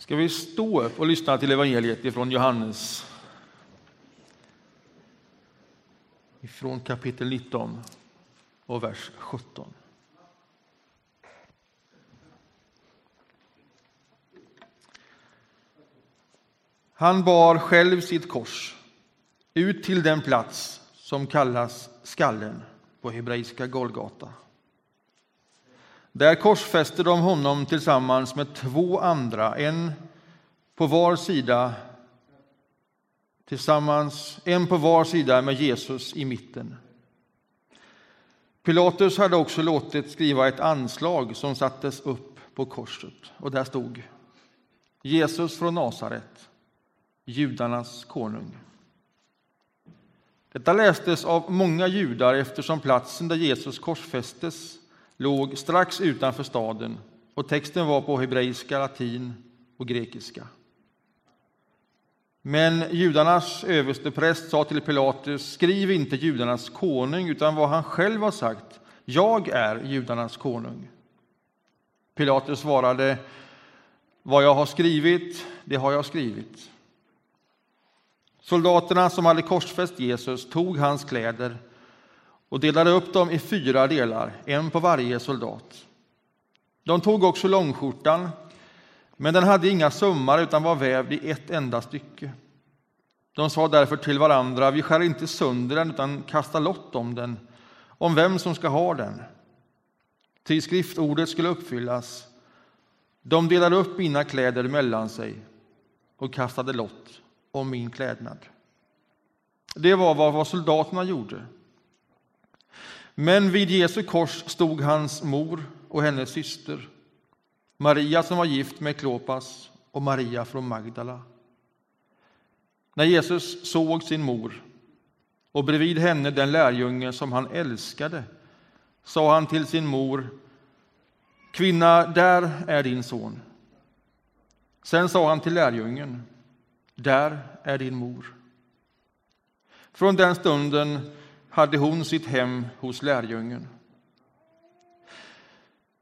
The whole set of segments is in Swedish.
Ska vi stå upp och lyssna till evangeliet ifrån Johannes? Ifrån kapitel 19 och vers 17. Han bar själv sitt kors ut till den plats som kallas skallen på hebreiska Golgata. Där korsfäste de honom tillsammans med två andra, en på var sida tillsammans, en på var sida med Jesus i mitten. Pilatus hade också låtit skriva ett anslag som sattes upp på korset och där stod Jesus från Nasaret, judarnas konung. Detta lästes av många judar eftersom platsen där Jesus korsfästes låg strax utanför staden och texten var på hebreiska, latin och grekiska. Men judarnas överstepräst sa till Pilatus, skriv inte judarnas konung, utan vad han själv har sagt, jag är judarnas konung. Pilatus svarade, vad jag har skrivit, det har jag skrivit. Soldaterna som hade korsfäst Jesus tog hans kläder och delade upp dem i fyra delar, en på varje soldat. De tog också långskjortan, men den hade inga sömmar utan var vävd i ett enda stycke. De sa därför till varandra, vi skär inte sönder den utan kastar lott om den, om vem som ska ha den. Till skriftordet skulle uppfyllas. De delade upp mina kläder mellan sig och kastade lott om min klädnad. Det var vad soldaterna gjorde. Men vid Jesu kors stod hans mor och hennes syster, Maria som var gift med Klopas och Maria från Magdala. När Jesus såg sin mor och bredvid henne den lärjunge som han älskade sa han till sin mor Kvinna, där är din son. Sen sa han till lärjungen Där är din mor. Från den stunden hade hon sitt hem hos lärjungen.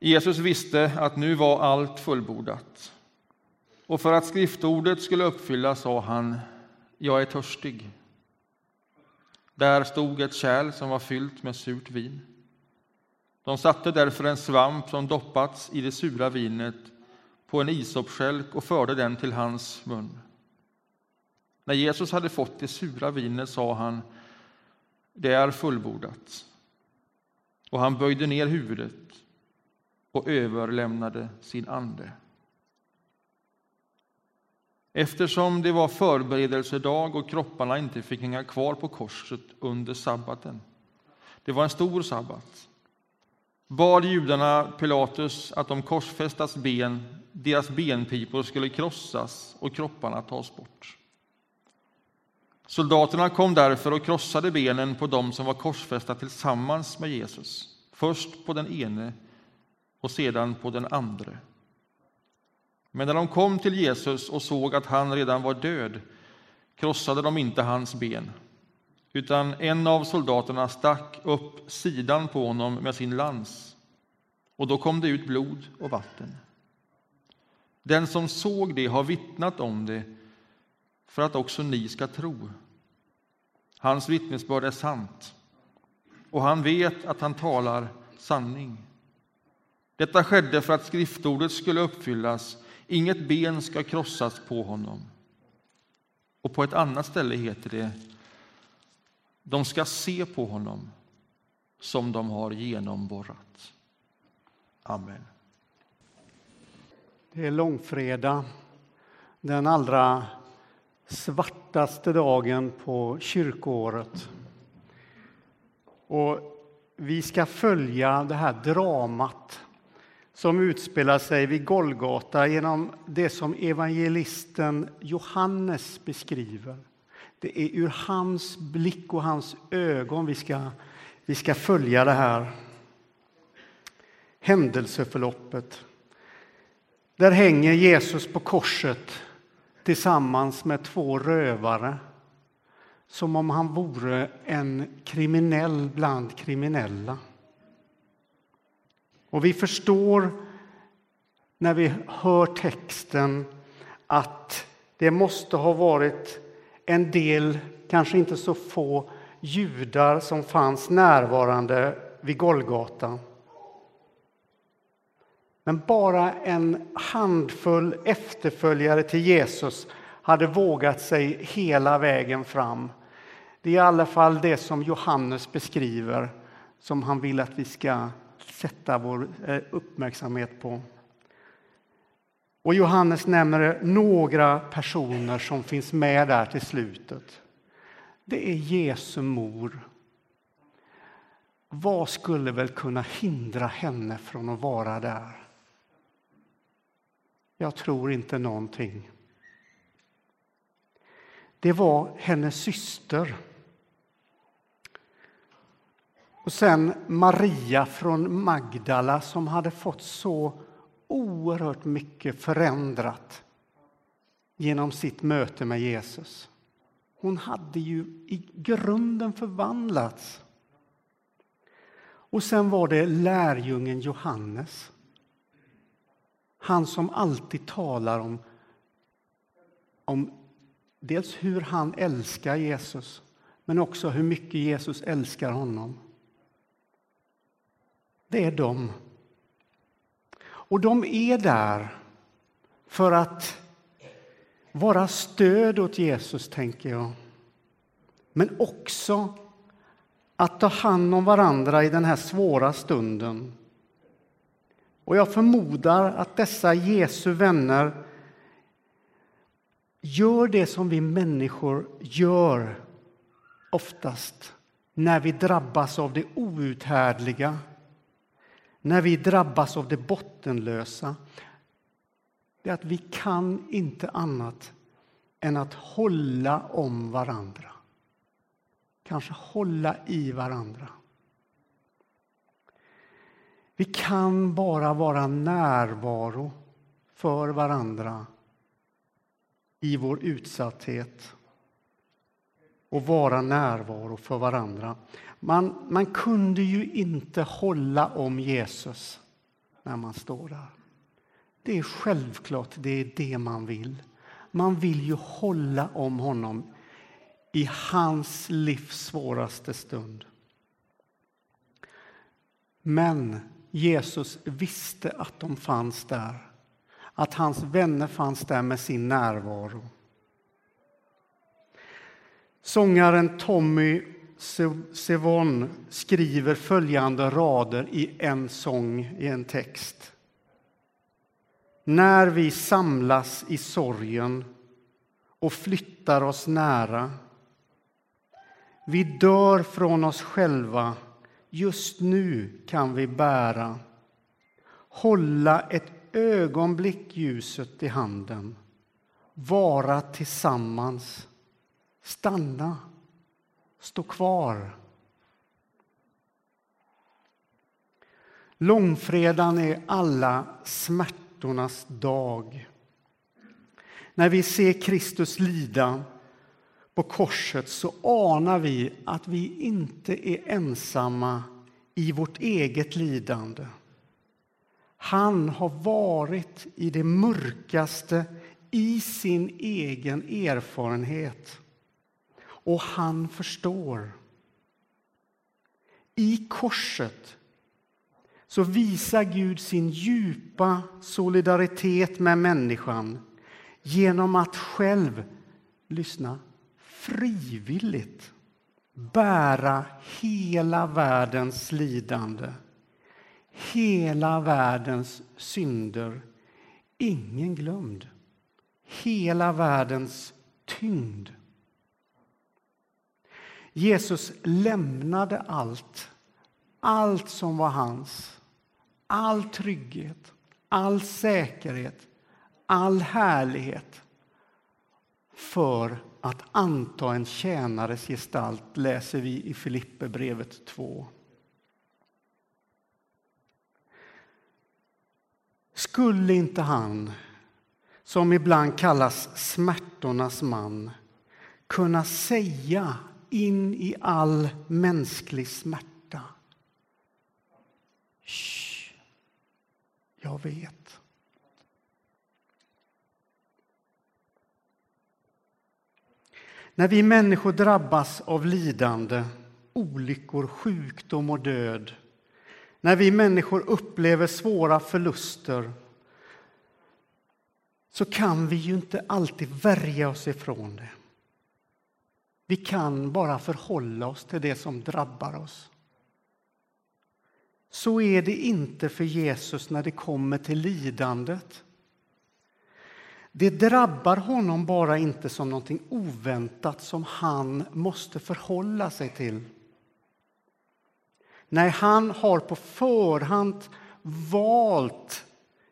Jesus visste att nu var allt fullbordat. Och för att skriftordet skulle uppfyllas sa han, jag är törstig. Där stod ett kärl som var fyllt med surt vin. De satte därför en svamp som doppats i det sura vinet på en isopskälk och förde den till hans mun. När Jesus hade fått det sura vinet sa han det är fullbordat. Och han böjde ner huvudet och överlämnade sin ande. Eftersom det var förberedelsedag och kropparna inte fick hänga kvar på korset under sabbaten, det var en stor sabbat, bad judarna Pilatus att de korsfästas ben, deras benpipor skulle krossas och kropparna tas bort. Soldaterna kom därför och krossade benen på dem som var korsfästa tillsammans med Jesus, först på den ene och sedan på den andre. Men när de kom till Jesus och såg att han redan var död krossade de inte hans ben, utan en av soldaterna stack upp sidan på honom med sin lans, och då kom det ut blod och vatten. Den som såg det har vittnat om det för att också ni ska tro. Hans vittnesbörd är sant, och han vet att han talar sanning. Detta skedde för att skriftordet skulle uppfyllas. Inget ben ska krossas på honom. Och på ett annat ställe heter det de ska se på honom som de har genomborrat. Amen. Det är långfredag, den allra svartaste dagen på kyrkoåret. Och vi ska följa det här dramat som utspelar sig vid Golgata genom det som evangelisten Johannes beskriver. Det är ur hans blick och hans ögon vi ska, vi ska följa det här händelseförloppet. Där hänger Jesus på korset tillsammans med två rövare som om han vore en kriminell bland kriminella. Och vi förstår när vi hör texten att det måste ha varit en del, kanske inte så få, judar som fanns närvarande vid Golgata. Men bara en handfull efterföljare till Jesus hade vågat sig hela vägen fram. Det är i alla fall det som Johannes beskriver, som han vill att vi ska sätta vår eh, uppmärksamhet på. Och Johannes nämner några personer som finns med där till slutet. Det är Jesu mor. Vad skulle väl kunna hindra henne från att vara där? Jag tror inte någonting. Det var hennes syster. Och sen Maria från Magdala som hade fått så oerhört mycket förändrat genom sitt möte med Jesus. Hon hade ju i grunden förvandlats. Och sen var det lärjungen Johannes. Han som alltid talar om, om dels hur han älskar Jesus, men också hur mycket Jesus älskar honom. Det är de. Och de är där för att vara stöd åt Jesus, tänker jag. Men också att ta hand om varandra i den här svåra stunden. Och jag förmodar att dessa Jesu vänner gör det som vi människor gör oftast när vi drabbas av det outhärdliga, när vi drabbas av det bottenlösa. Det är att vi kan inte annat än att hålla om varandra. Kanske hålla i varandra. Vi kan bara vara närvaro för varandra i vår utsatthet och vara närvaro för varandra. Man, man kunde ju inte hålla om Jesus när man står där. Det är självklart, det är det man vill. Man vill ju hålla om honom i hans livs svåraste stund. Men Jesus visste att de fanns där, att hans vänner fanns där med sin närvaro. Sångaren Tommy Sevon skriver följande rader i en sång, i en text. När vi samlas i sorgen och flyttar oss nära vi dör från oss själva Just nu kan vi bära, hålla ett ögonblick ljuset i handen, vara tillsammans, stanna, stå kvar. Långfredagen är alla smärtornas dag. När vi ser Kristus lida på korset så anar vi att vi inte är ensamma i vårt eget lidande. Han har varit i det mörkaste i sin egen erfarenhet. Och han förstår. I korset så visar Gud sin djupa solidaritet med människan genom att själv, lyssna, frivilligt bära hela världens lidande, hela världens synder, ingen glömd, hela världens tyngd. Jesus lämnade allt, allt som var hans, all trygghet, all säkerhet, all härlighet för att anta en tjänares gestalt läser vi i Filipperbrevet 2. Skulle inte han, som ibland kallas smärtornas man kunna säga in i all mänsklig smärta Shh, jag vet. När vi människor drabbas av lidande, olyckor, sjukdom och död, när vi människor upplever svåra förluster så kan vi ju inte alltid värja oss ifrån det. Vi kan bara förhålla oss till det som drabbar oss. Så är det inte för Jesus när det kommer till lidandet. Det drabbar honom bara inte som någonting oväntat som han måste förhålla sig till. Nej, han har på förhand valt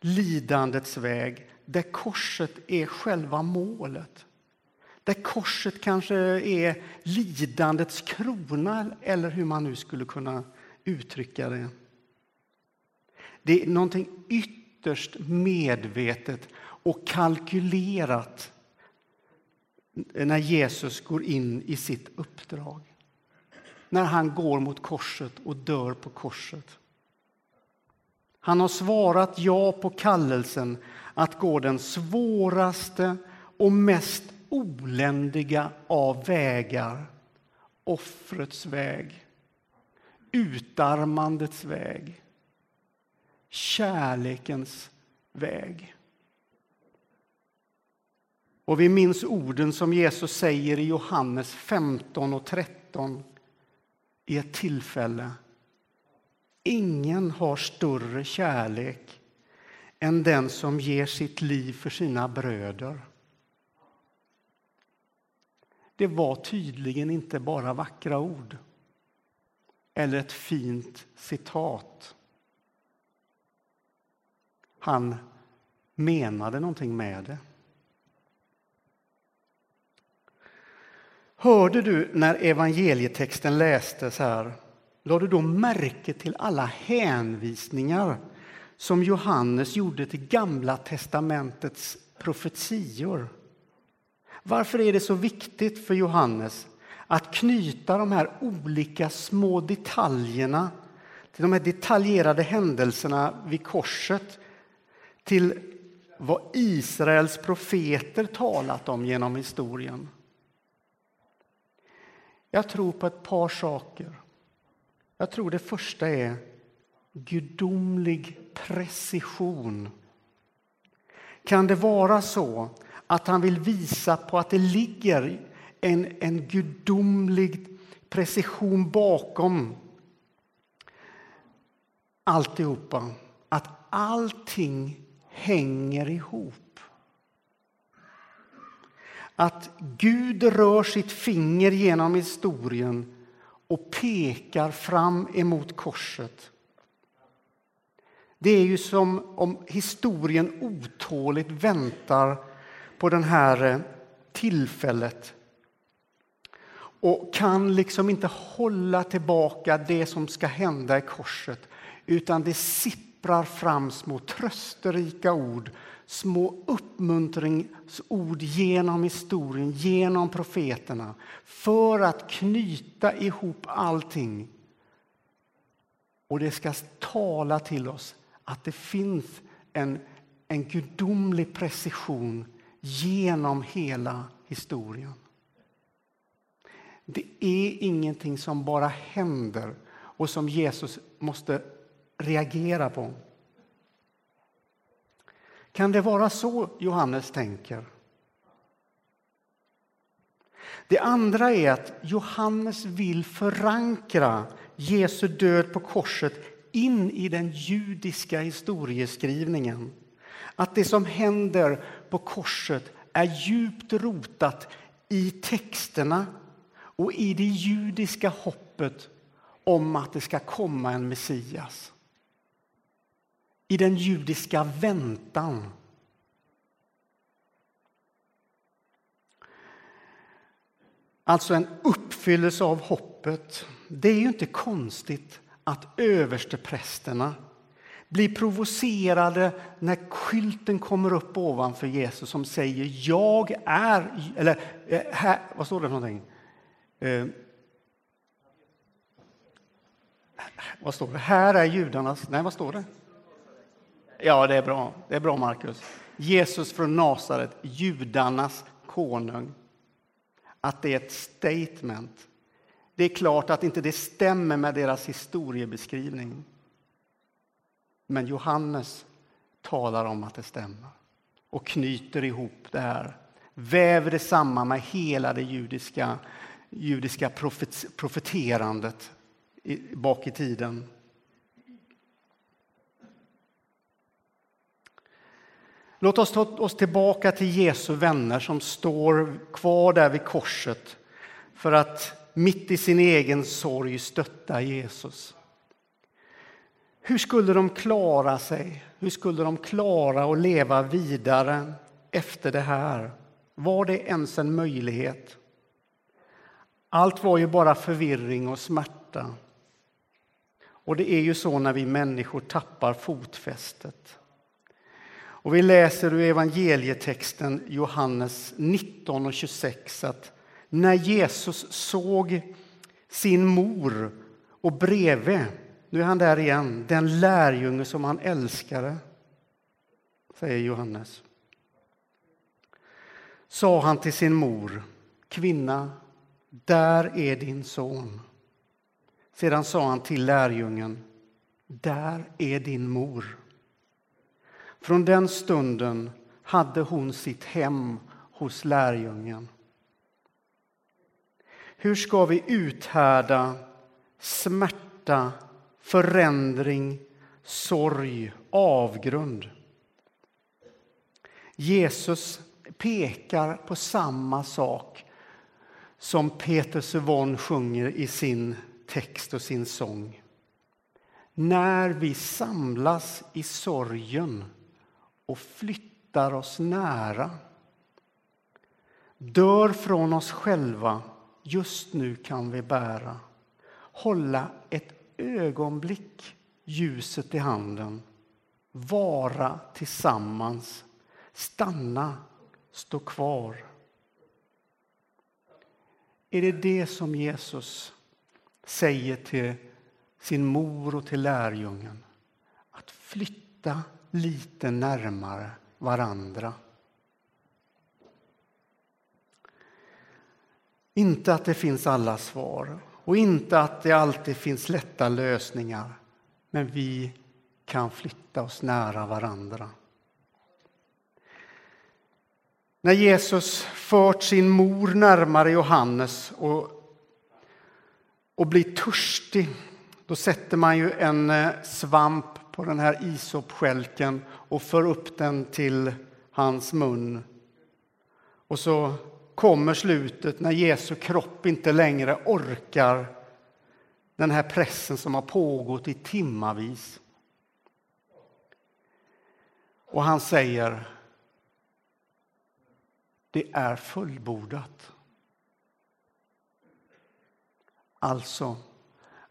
lidandets väg där korset är själva målet. Där korset kanske är lidandets krona, eller hur man nu skulle kunna uttrycka det. Det är någonting ytterst medvetet och kalkylerat när Jesus går in i sitt uppdrag. När han går mot korset och dör på korset. Han har svarat ja på kallelsen att gå den svåraste och mest oländiga av vägar. Offrets väg, utarmandets väg, kärlekens väg. Och vi minns orden som Jesus säger i Johannes 15 och 13 i ett tillfälle. Ingen har större kärlek än den som ger sitt liv för sina bröder. Det var tydligen inte bara vackra ord eller ett fint citat. Han menade någonting med det. Hörde du när evangelietexten lästes här, lade du då märke till alla hänvisningar som Johannes gjorde till Gamla testamentets profetior? Varför är det så viktigt för Johannes att knyta de här olika små detaljerna till de här detaljerade händelserna vid korset till vad Israels profeter talat om genom historien? Jag tror på ett par saker. Jag tror det första är gudomlig precision. Kan det vara så att han vill visa på att det ligger en, en gudomlig precision bakom alltihopa? Att allting hänger ihop. Att Gud rör sitt finger genom historien och pekar fram emot korset. Det är ju som om historien otåligt väntar på det här eh, tillfället och kan liksom inte hålla tillbaka det som ska hända i korset utan det sipprar fram små trösterika ord små uppmuntringsord genom historien, genom profeterna för att knyta ihop allting. Och det ska tala till oss att det finns en, en gudomlig precision genom hela historien. Det är ingenting som bara händer och som Jesus måste reagera på. Kan det vara så Johannes tänker? Det andra är att Johannes vill förankra Jesu död på korset in i den judiska historieskrivningen. Att det som händer på korset är djupt rotat i texterna och i det judiska hoppet om att det ska komma en Messias i den judiska väntan. Alltså en uppfyllelse av hoppet. Det är ju inte konstigt att översteprästerna blir provocerade när skylten kommer upp ovanför Jesus som säger jag är... Eller eh, här, vad står det för någonting? Eh, vad står det? Här är judarnas... Nej, vad står det? Ja, det är bra. Det är bra, Markus. Jesus från Nasaret, judarnas konung. att det är ett statement. Det är klart att inte det stämmer med deras historiebeskrivning. Men Johannes talar om att det stämmer och knyter ihop det här, väver det samman med hela det judiska, judiska profet, profeterandet bak i tiden. Låt oss ta oss tillbaka till Jesu vänner som står kvar där vid korset för att mitt i sin egen sorg stötta Jesus. Hur skulle de klara sig? Hur skulle de klara att leva vidare efter det här? Var det ens en möjlighet? Allt var ju bara förvirring och smärta. Och det är ju så när vi människor tappar fotfästet. Och vi läser ur evangelietexten Johannes 19 och 26 att när Jesus såg sin mor och bredvid, nu är han där igen, den lärjunge som han älskade, säger Johannes. Sa han till sin mor, kvinna, där är din son. Sedan sa han till lärjungen, där är din mor. Från den stunden hade hon sitt hem hos lärjungen. Hur ska vi uthärda smärta, förändring, sorg, avgrund? Jesus pekar på samma sak som Peter Suvon sjunger i sin text och sin sång. När vi samlas i sorgen och flyttar oss nära. Dör från oss själva, just nu kan vi bära. Hålla ett ögonblick ljuset i handen. Vara tillsammans, stanna, stå kvar. Är det det som Jesus säger till sin mor och till lärjungen? Att flytta lite närmare varandra. Inte att det finns alla svar och inte att det alltid finns lätta lösningar. Men vi kan flytta oss nära varandra. När Jesus fört sin mor närmare Johannes och, och blir törstig, då sätter man ju en eh, svamp på den här isopskälken och för upp den till hans mun. Och så kommer slutet när Jesu kropp inte längre orkar den här pressen som har pågått i timmavis. Och han säger det är fullbordat. Alltså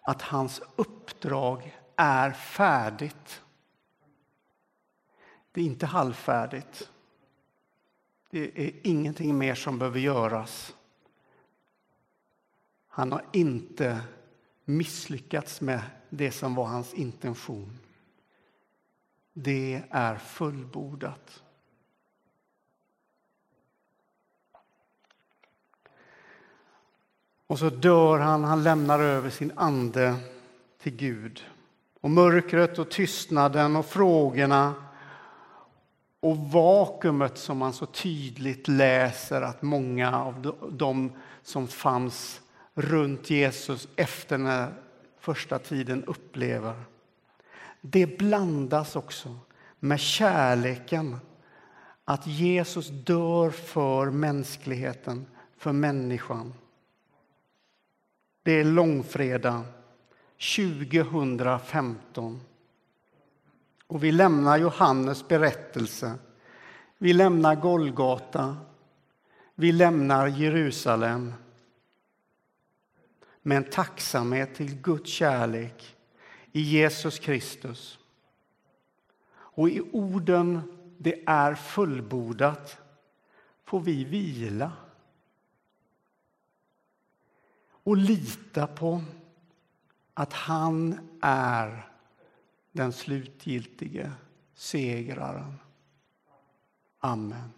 att hans uppdrag är färdigt. Det är inte halvfärdigt. Det är ingenting mer som behöver göras. Han har inte misslyckats med det som var hans intention. Det är fullbordat. Och så dör han, han lämnar över sin ande till Gud. Och mörkret och tystnaden och frågorna och vakuumet som man så tydligt läser att många av de som fanns runt Jesus efter den första tiden upplever. Det blandas också med kärleken att Jesus dör för mänskligheten, för människan. Det är långfredag 2015. Och vi lämnar Johannes berättelse. Vi lämnar Golgata. Vi lämnar Jerusalem med en tacksamhet till Guds kärlek i Jesus Kristus. Och i orden det är fullbordat får vi vila och lita på att han är den slutgiltige segraren. Amen.